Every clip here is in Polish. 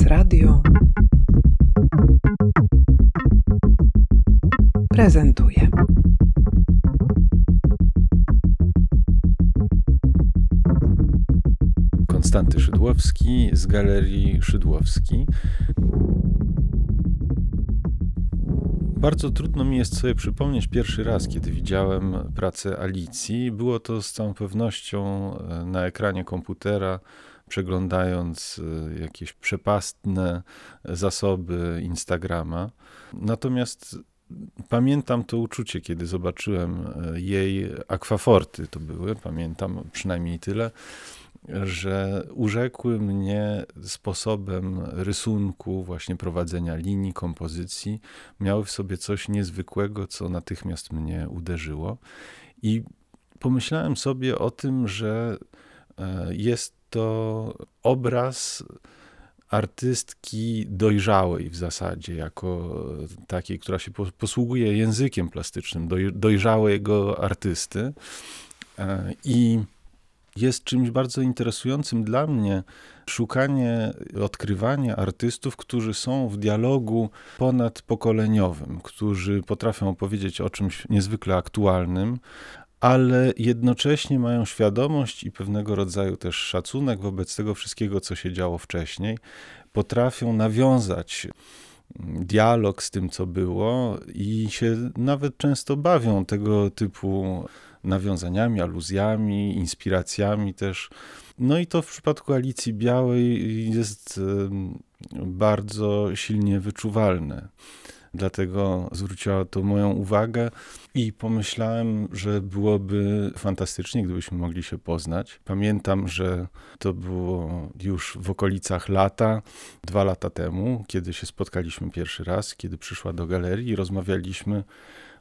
Prezes Radio prezentuje. Konstanty Szydłowski z Galerii Szydłowski. Bardzo trudno mi jest sobie przypomnieć pierwszy raz, kiedy widziałem pracę Alicji. Było to z całą pewnością e, na ekranie komputera, przeglądając e, jakieś przepastne zasoby Instagrama. Natomiast pamiętam to uczucie, kiedy zobaczyłem e, jej akwaforty, to były, pamiętam przynajmniej tyle że urzekły mnie sposobem rysunku, właśnie prowadzenia linii, kompozycji. Miały w sobie coś niezwykłego, co natychmiast mnie uderzyło. I pomyślałem sobie o tym, że e, jest to obraz artystki dojrzałej w zasadzie, jako takiej, która się posługuje językiem plastycznym, dojrzałego artysty. E, I jest czymś bardzo interesującym dla mnie szukanie, odkrywanie artystów, którzy są w dialogu ponadpokoleniowym, którzy potrafią opowiedzieć o czymś niezwykle aktualnym, ale jednocześnie mają świadomość i pewnego rodzaju też szacunek wobec tego wszystkiego, co się działo wcześniej. Potrafią nawiązać dialog z tym, co było, i się nawet często bawią tego typu nawiązaniami, aluzjami, inspiracjami też. No i to w przypadku Alicji Białej jest bardzo silnie wyczuwalne. Dlatego zwróciła to moją uwagę i pomyślałem, że byłoby fantastycznie, gdybyśmy mogli się poznać. Pamiętam, że to było już w okolicach lata, dwa lata temu, kiedy się spotkaliśmy pierwszy raz, kiedy przyszła do galerii i rozmawialiśmy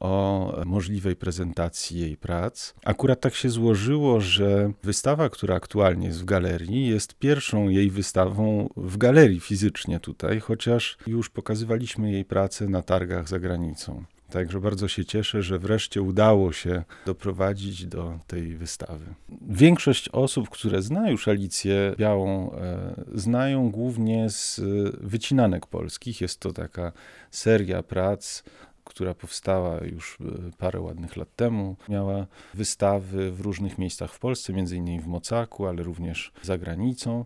o możliwej prezentacji jej prac. Akurat tak się złożyło, że wystawa, która aktualnie jest w galerii, jest pierwszą jej wystawą w galerii fizycznie tutaj, chociaż już pokazywaliśmy jej pracę na targach za granicą. Także bardzo się cieszę, że wreszcie udało się doprowadzić do tej wystawy. Większość osób, które zna już Alicję Białą, e, znają głównie z wycinanek polskich. Jest to taka seria prac która powstała już e, parę ładnych lat temu. Miała wystawy w różnych miejscach w Polsce, między innymi w Mocaku, ale również za granicą.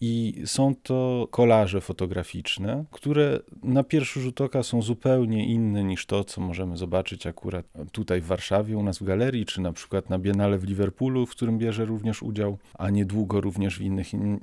I są to kolaże fotograficzne, które na pierwszy rzut oka są zupełnie inne niż to, co możemy zobaczyć akurat tutaj w Warszawie, u nas w galerii, czy na przykład na Biennale w Liverpoolu, w którym bierze również udział, a niedługo również w innych, in,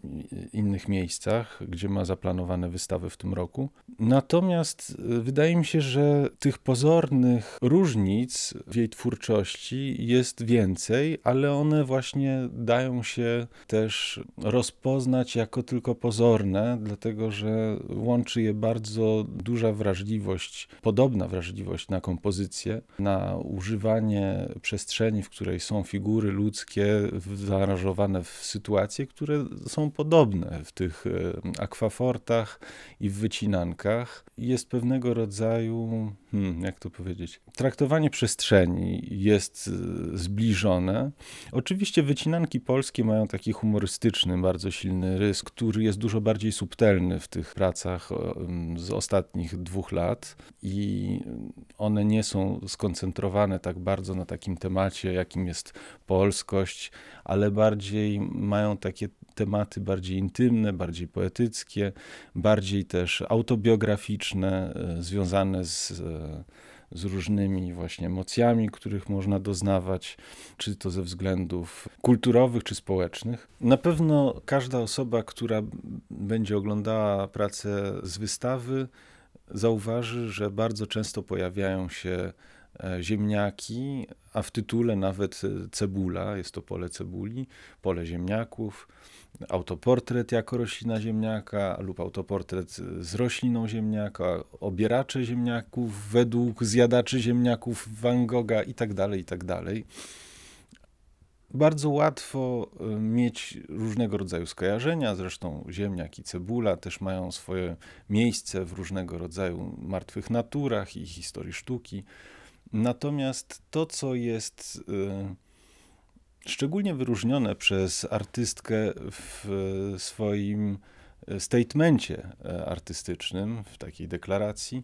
innych miejscach, gdzie ma zaplanowane wystawy w tym roku. Natomiast e, wydaje mi się, że tych pozornych różnic w jej twórczości jest więcej, ale one właśnie dają się też rozpoznać jako tylko pozorne, dlatego że łączy je bardzo duża wrażliwość, podobna wrażliwość na kompozycję, na używanie przestrzeni, w której są figury ludzkie zaaranżowane w sytuacje, które są podobne w tych e, akwafortach i w wycinankach. Jest pewnego rodzaju, hmm, jak to powiedzieć, traktowanie przestrzeni jest e, zbliżone. Oczywiście wycinanki polskie mają taki humorystyczny, bardzo silny rys, który jest dużo bardziej subtelny w tych pracach z ostatnich dwóch lat i one nie są skoncentrowane tak bardzo na takim temacie, jakim jest polskość, ale bardziej mają takie tematy bardziej intymne, bardziej poetyckie, bardziej też autobiograficzne, e, związane z e, z różnymi właśnie emocjami, których można doznawać, czy to ze względów kulturowych, czy społecznych. Na pewno każda osoba, która będzie oglądała pracę z wystawy, zauważy, że bardzo często pojawiają się ziemniaki, a w tytule nawet cebula, jest to pole cebuli, pole ziemniaków autoportret jako roślina ziemniaka lub autoportret z rośliną ziemniaka, obieracze ziemniaków według zjadaczy ziemniaków Van Gogha itd., tak itd. Tak Bardzo łatwo mieć różnego rodzaju skojarzenia, zresztą ziemniak i cebula też mają swoje miejsce w różnego rodzaju martwych naturach i historii sztuki. Natomiast to, co jest y, szczególnie wyróżnione przez artystkę w swoim statemencie artystycznym, w takiej deklaracji,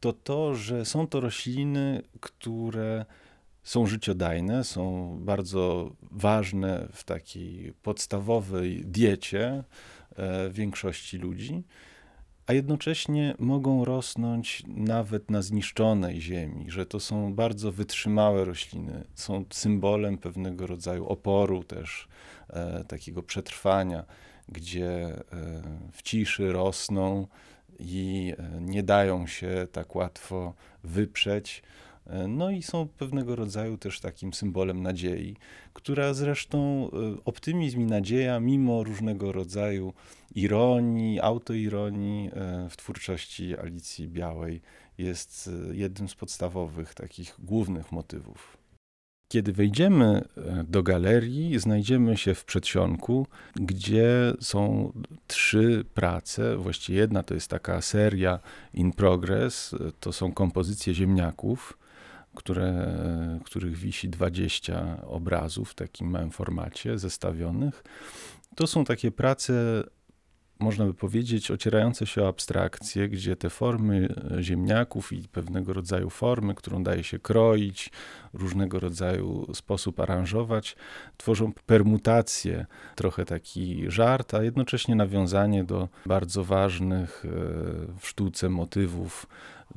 to to, że są to rośliny, które są życiodajne, są bardzo ważne w takiej podstawowej diecie większości ludzi a jednocześnie mogą rosnąć nawet na zniszczonej ziemi, że to są bardzo wytrzymałe rośliny, są symbolem pewnego rodzaju oporu też, e, takiego przetrwania, gdzie e, w ciszy rosną i e, nie dają się tak łatwo wyprzeć. E, no i są pewnego rodzaju też takim symbolem nadziei, która zresztą e, optymizm i nadzieja, mimo różnego rodzaju ironii, autoironii e, w twórczości Alicji Białej, jest jednym z podstawowych takich głównych motywów. Kiedy wejdziemy do galerii, znajdziemy się w przedsionku, gdzie są trzy prace. Właściwie jedna to jest taka seria in progress, to są kompozycje ziemniaków które, których wisi 20 obrazów w takim małym formacie zestawionych. To są takie prace, można by powiedzieć, ocierające się o abstrakcję, gdzie te formy ziemniaków i pewnego rodzaju formy, którą daje się kroić, różnego rodzaju sposób aranżować, tworzą permutację, trochę taki żart, a jednocześnie nawiązanie do bardzo ważnych e, w sztuce motywów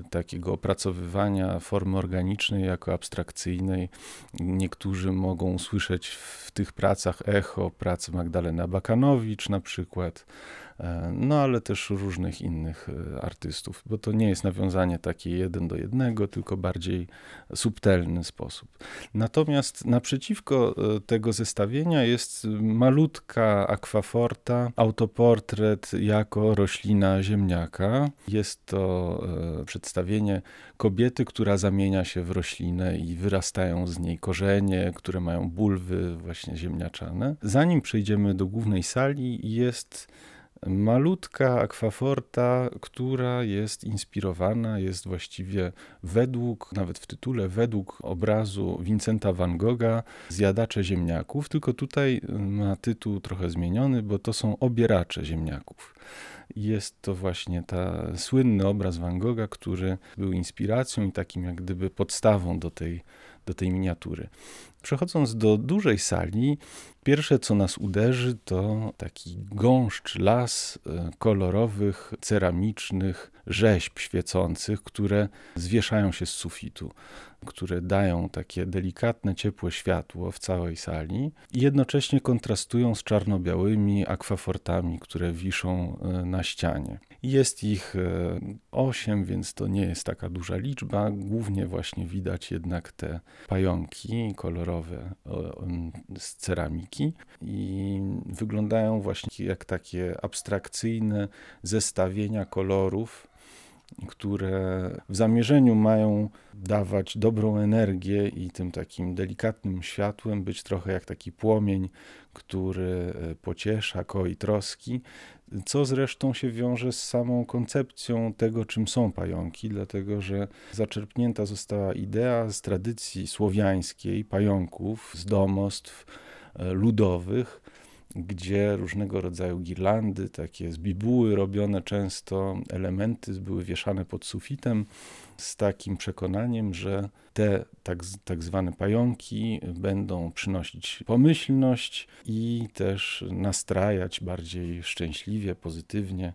takiego opracowywania formy organicznej jako abstrakcyjnej. Niektórzy mogą słyszeć w tych pracach echo pracy Magdalena Bakanowicz na przykład, no ale też różnych innych e, artystów, bo to nie jest nawiązanie takie jeden do jednego, tylko bardziej subtelny sposób. Natomiast naprzeciwko e, tego zestawienia jest malutka akwaforta, autoportret jako roślina ziemniaka. Jest to przedstawienie kobiety, która zamienia się w roślinę i wyrastają z niej korzenie, które mają bulwy właśnie ziemniaczane. Zanim przejdziemy do głównej sali, jest malutka akwaforta, która jest inspirowana, jest właściwie według, nawet w tytule, według obrazu Vincenta van Gogha Zjadacze ziemniaków, tylko tutaj ma tytuł trochę zmieniony, bo to są obieracze ziemniaków. Jest to właśnie ta słynny obraz Van Gogha, który był inspiracją i takim jak gdyby podstawą do tej, do tej miniatury. Przechodząc do dużej sali, pierwsze co nas uderzy to taki gąszcz, las e, kolorowych, ceramicznych rzeźb świecących, które zwieszają się z sufitu, które dają takie delikatne, ciepłe światło w całej sali i jednocześnie kontrastują z czarno-białymi akwafortami, które wiszą e, na ścianie. Jest ich e, osiem, więc to nie jest taka duża liczba. Głównie właśnie widać jednak te pająki kolorowe z ceramiki i wyglądają właśnie jak takie abstrakcyjne zestawienia kolorów które w zamierzeniu mają dawać dobrą energię i tym takim delikatnym światłem być trochę jak taki płomień, który e, pociesza, koi troski, co zresztą się wiąże z samą koncepcją tego, czym są pająki, dlatego że zaczerpnięta została idea z tradycji słowiańskiej pająków, z domostw e, ludowych, gdzie różnego rodzaju girlandy, takie z bibuły robione często, elementy były wieszane pod sufitem z takim przekonaniem, że te tak, tak zwane pająki będą przynosić pomyślność i też nastrajać bardziej szczęśliwie, pozytywnie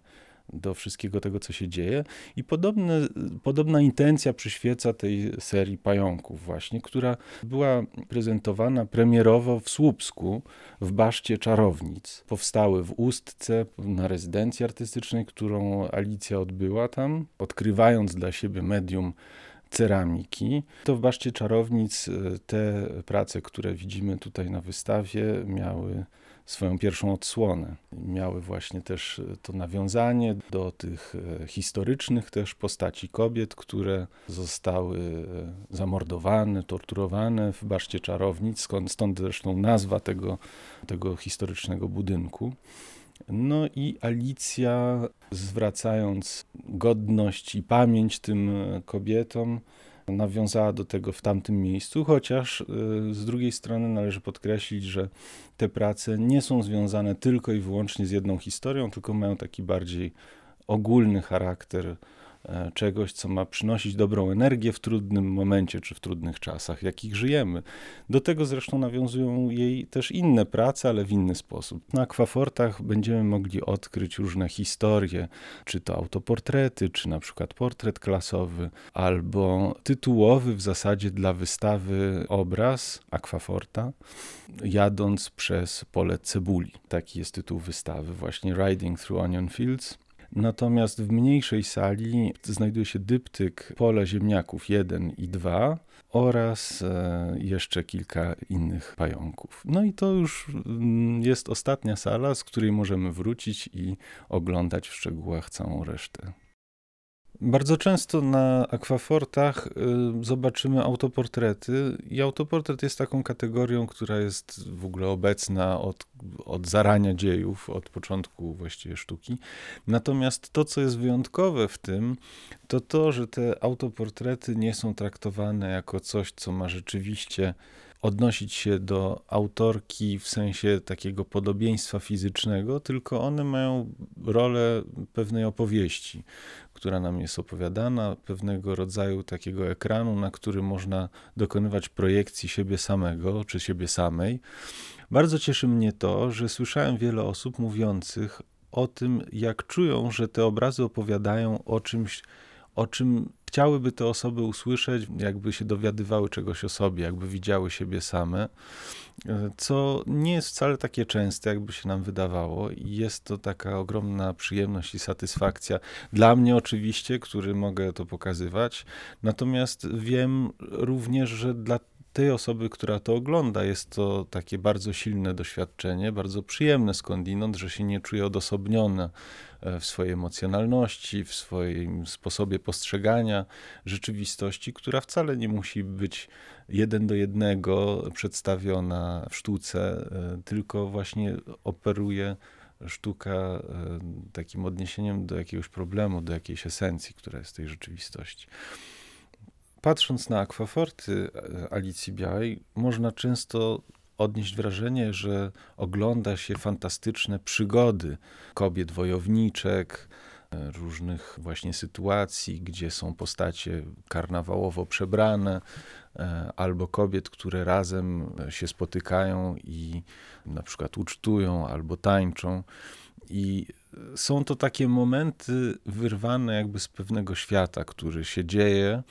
do wszystkiego tego, co się dzieje. I podobne, podobna intencja przyświeca tej serii pająków właśnie, która była prezentowana premierowo w Słupsku w Baszcie Czarownic. Powstały w Ustce na rezydencji artystycznej, którą Alicja odbyła tam, odkrywając dla siebie medium ceramiki. To w Baszcie Czarownic e, te prace, które widzimy tutaj na wystawie, miały swoją pierwszą odsłonę. Miały właśnie też to nawiązanie do tych e, historycznych też postaci kobiet, które zostały e, zamordowane, torturowane w Baszcie Czarownic, skąd, stąd zresztą nazwa tego, tego historycznego budynku. No i Alicja, zwracając godność i pamięć tym kobietom, nawiązała do tego w tamtym miejscu, chociaż z drugiej strony należy podkreślić, że te prace nie są związane tylko i wyłącznie z jedną historią, tylko mają taki bardziej ogólny charakter czegoś, co ma przynosić dobrą energię w trudnym momencie czy w trudnych czasach, jakich żyjemy. Do tego zresztą nawiązują jej też inne prace, ale w inny sposób. Na akwafortach będziemy mogli odkryć różne historie, czy to autoportrety, czy na przykład portret klasowy, albo tytułowy w zasadzie dla wystawy obraz akwaforta, jadąc przez pole cebuli. Taki jest tytuł wystawy, właśnie Riding Through Onion Fields. Natomiast w mniejszej sali znajduje się dyptyk pole ziemniaków 1 i 2 oraz e, jeszcze kilka innych pająków. No i to już mm, jest ostatnia sala, z której możemy wrócić i oglądać w szczegółach całą resztę. Bardzo często na akwafortach y, zobaczymy autoportrety i autoportret jest taką kategorią, która jest w ogóle obecna od, od zarania dziejów, od początku właściwie sztuki. Natomiast to, co jest wyjątkowe w tym, to to, że te autoportrety nie są traktowane jako coś, co ma rzeczywiście odnosić się do autorki w sensie takiego podobieństwa fizycznego, tylko one mają rolę pewnej opowieści, która nam jest opowiadana, pewnego rodzaju takiego ekranu, na którym można dokonywać projekcji siebie samego czy siebie samej. Bardzo cieszy mnie to, że słyszałem wiele osób mówiących o tym, jak czują, że te obrazy opowiadają o czymś, o czym chciałyby te osoby usłyszeć, jakby się dowiadywały czegoś o sobie, jakby widziały siebie same, co nie jest wcale takie częste, jakby się nam wydawało, i jest to taka ogromna przyjemność i satysfakcja. Dla mnie, oczywiście, który mogę to pokazywać, natomiast wiem również, że dla tej osoby, która to ogląda, jest to takie bardzo silne doświadczenie, bardzo przyjemne skądinąd, że się nie czuje odosobnione e, w swojej emocjonalności, w swoim sposobie postrzegania rzeczywistości, która wcale nie musi być jeden do jednego przedstawiona w sztuce, e, tylko właśnie operuje sztuka e, takim odniesieniem do jakiegoś problemu, do jakiejś esencji, która jest tej rzeczywistości. Patrząc na akwaforty e, Alicji Białej, można często odnieść wrażenie, że ogląda się fantastyczne przygody kobiet wojowniczek, e, różnych właśnie sytuacji, gdzie są postacie karnawałowo przebrane, e, albo kobiet, które razem się spotykają i na przykład ucztują albo tańczą. I są to takie momenty wyrwane jakby z pewnego świata, który się dzieje,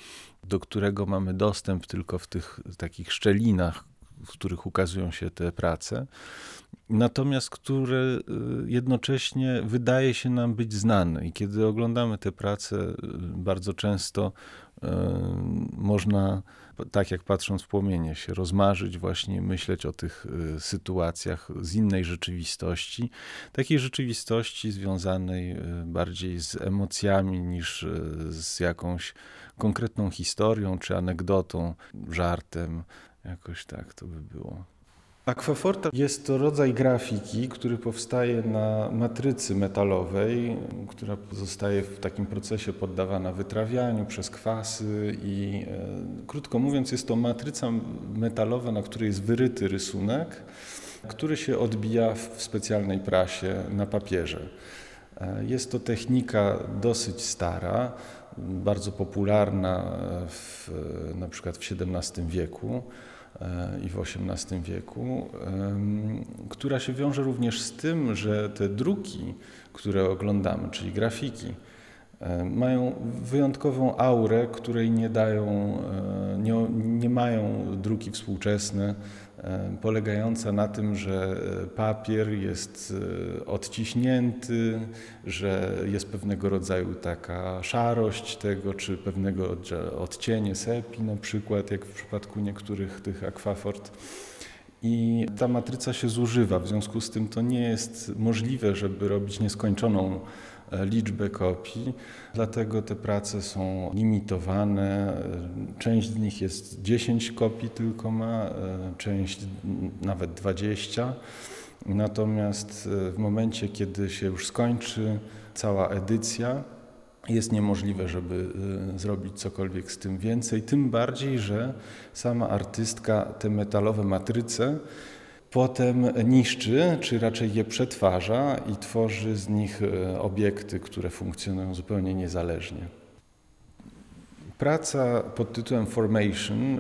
do którego mamy dostęp tylko w tych takich szczelinach, w których ukazują się te prace, natomiast który y, jednocześnie wydaje się nam być znany. I kiedy oglądamy te prace, y, bardzo często y, można, tak jak patrząc w płomienie, się rozmarzyć, właśnie myśleć o tych sytuacjach z innej rzeczywistości, takiej rzeczywistości związanej bardziej z emocjami niż z jakąś konkretną historią czy anegdotą, żartem. Jakoś tak to by było. Aquaforta jest to rodzaj grafiki, który powstaje na matrycy metalowej, która zostaje w takim procesie poddawana wytrawianiu przez kwasy i e, krótko mówiąc jest to matryca metalowa, na której jest wyryty rysunek, który się odbija w specjalnej prasie na papierze. E, jest to technika dosyć stara, bardzo popularna w, na przykład w XVII wieku i w XVIII wieku, która się wiąże również z tym, że te druki, które oglądamy, czyli grafiki, mają wyjątkową aurę, której nie dają, e, nie, nie mają druki współczesne, E, polegająca na tym, że papier jest e, odciśnięty, że jest pewnego rodzaju taka szarość tego, czy pewnego odcienie sepi na przykład, jak w przypadku niektórych tych akwafort. I ta matryca się zużywa, w związku z tym to nie jest możliwe, żeby robić nieskończoną E, liczbę kopii, dlatego te prace są limitowane. Część z nich jest 10 kopii tylko ma, e, część nawet 20. Natomiast e, w momencie, kiedy się już skończy cała edycja, jest niemożliwe, żeby y, zrobić cokolwiek z tym więcej. Tym bardziej, że sama artystka te metalowe matryce potem niszczy, czy raczej je przetwarza i tworzy z nich y, obiekty, które funkcjonują zupełnie niezależnie. Praca pod tytułem Formation y,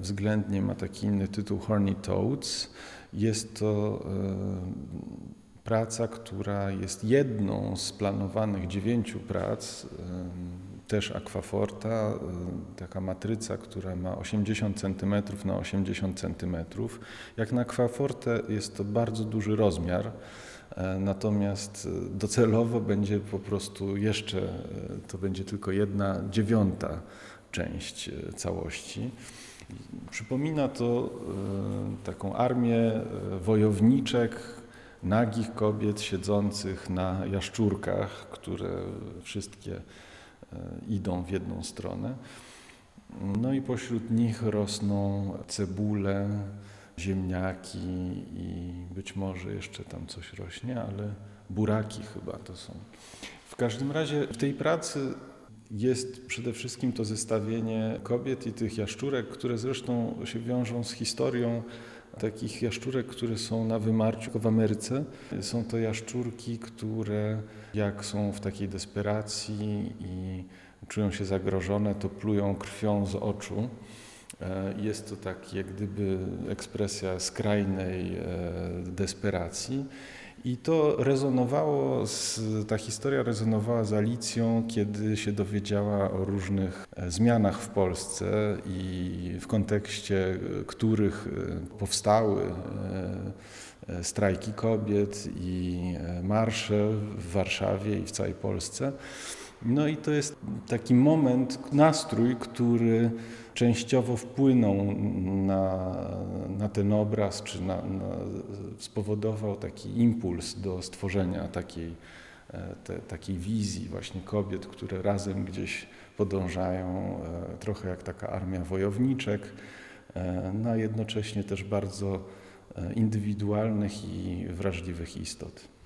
względnie ma taki inny tytuł Horny Toads. Jest to praca, która jest jedną z planowanych dziewięciu prac, też Aquaforta, taka matryca, która ma 80 cm na 80 cm. Jak na Aquafortę jest to bardzo duży rozmiar, e, natomiast docelowo będzie po prostu jeszcze, e, to będzie tylko jedna dziewiąta część całości. Przypomina to taką armię wojowniczek, nagich kobiet siedzących na jaszczurkach, które wszystkie idą w jedną stronę. No i pośród nich rosną cebule, ziemniaki i być może jeszcze tam coś rośnie, ale buraki chyba to są. W każdym razie w tej pracy jest przede wszystkim to zestawienie kobiet i tych jaszczurek, które zresztą się wiążą z historią takich jaszczurek, które są na wymarciu w Ameryce. Są to jaszczurki, które jak są w takiej desperacji i czują się zagrożone, to plują krwią z oczu. E, jest to tak jak gdyby ekspresja skrajnej e, desperacji. I to rezonowało, z, ta historia rezonowała z Alicją, kiedy się dowiedziała o różnych e, zmianach w Polsce i w kontekście których e, powstały e, strajki kobiet i marsze w Warszawie i w całej Polsce. No i to jest taki moment, nastrój, który częściowo wpłynął na, na ten obraz, czy na, na, spowodował taki impuls do stworzenia takiej, e, te, takiej wizji właśnie kobiet, które razem gdzieś podążają, e, trochę jak taka armia wojowniczek, e, no a jednocześnie też bardzo indywidualnych i wrażliwych istot.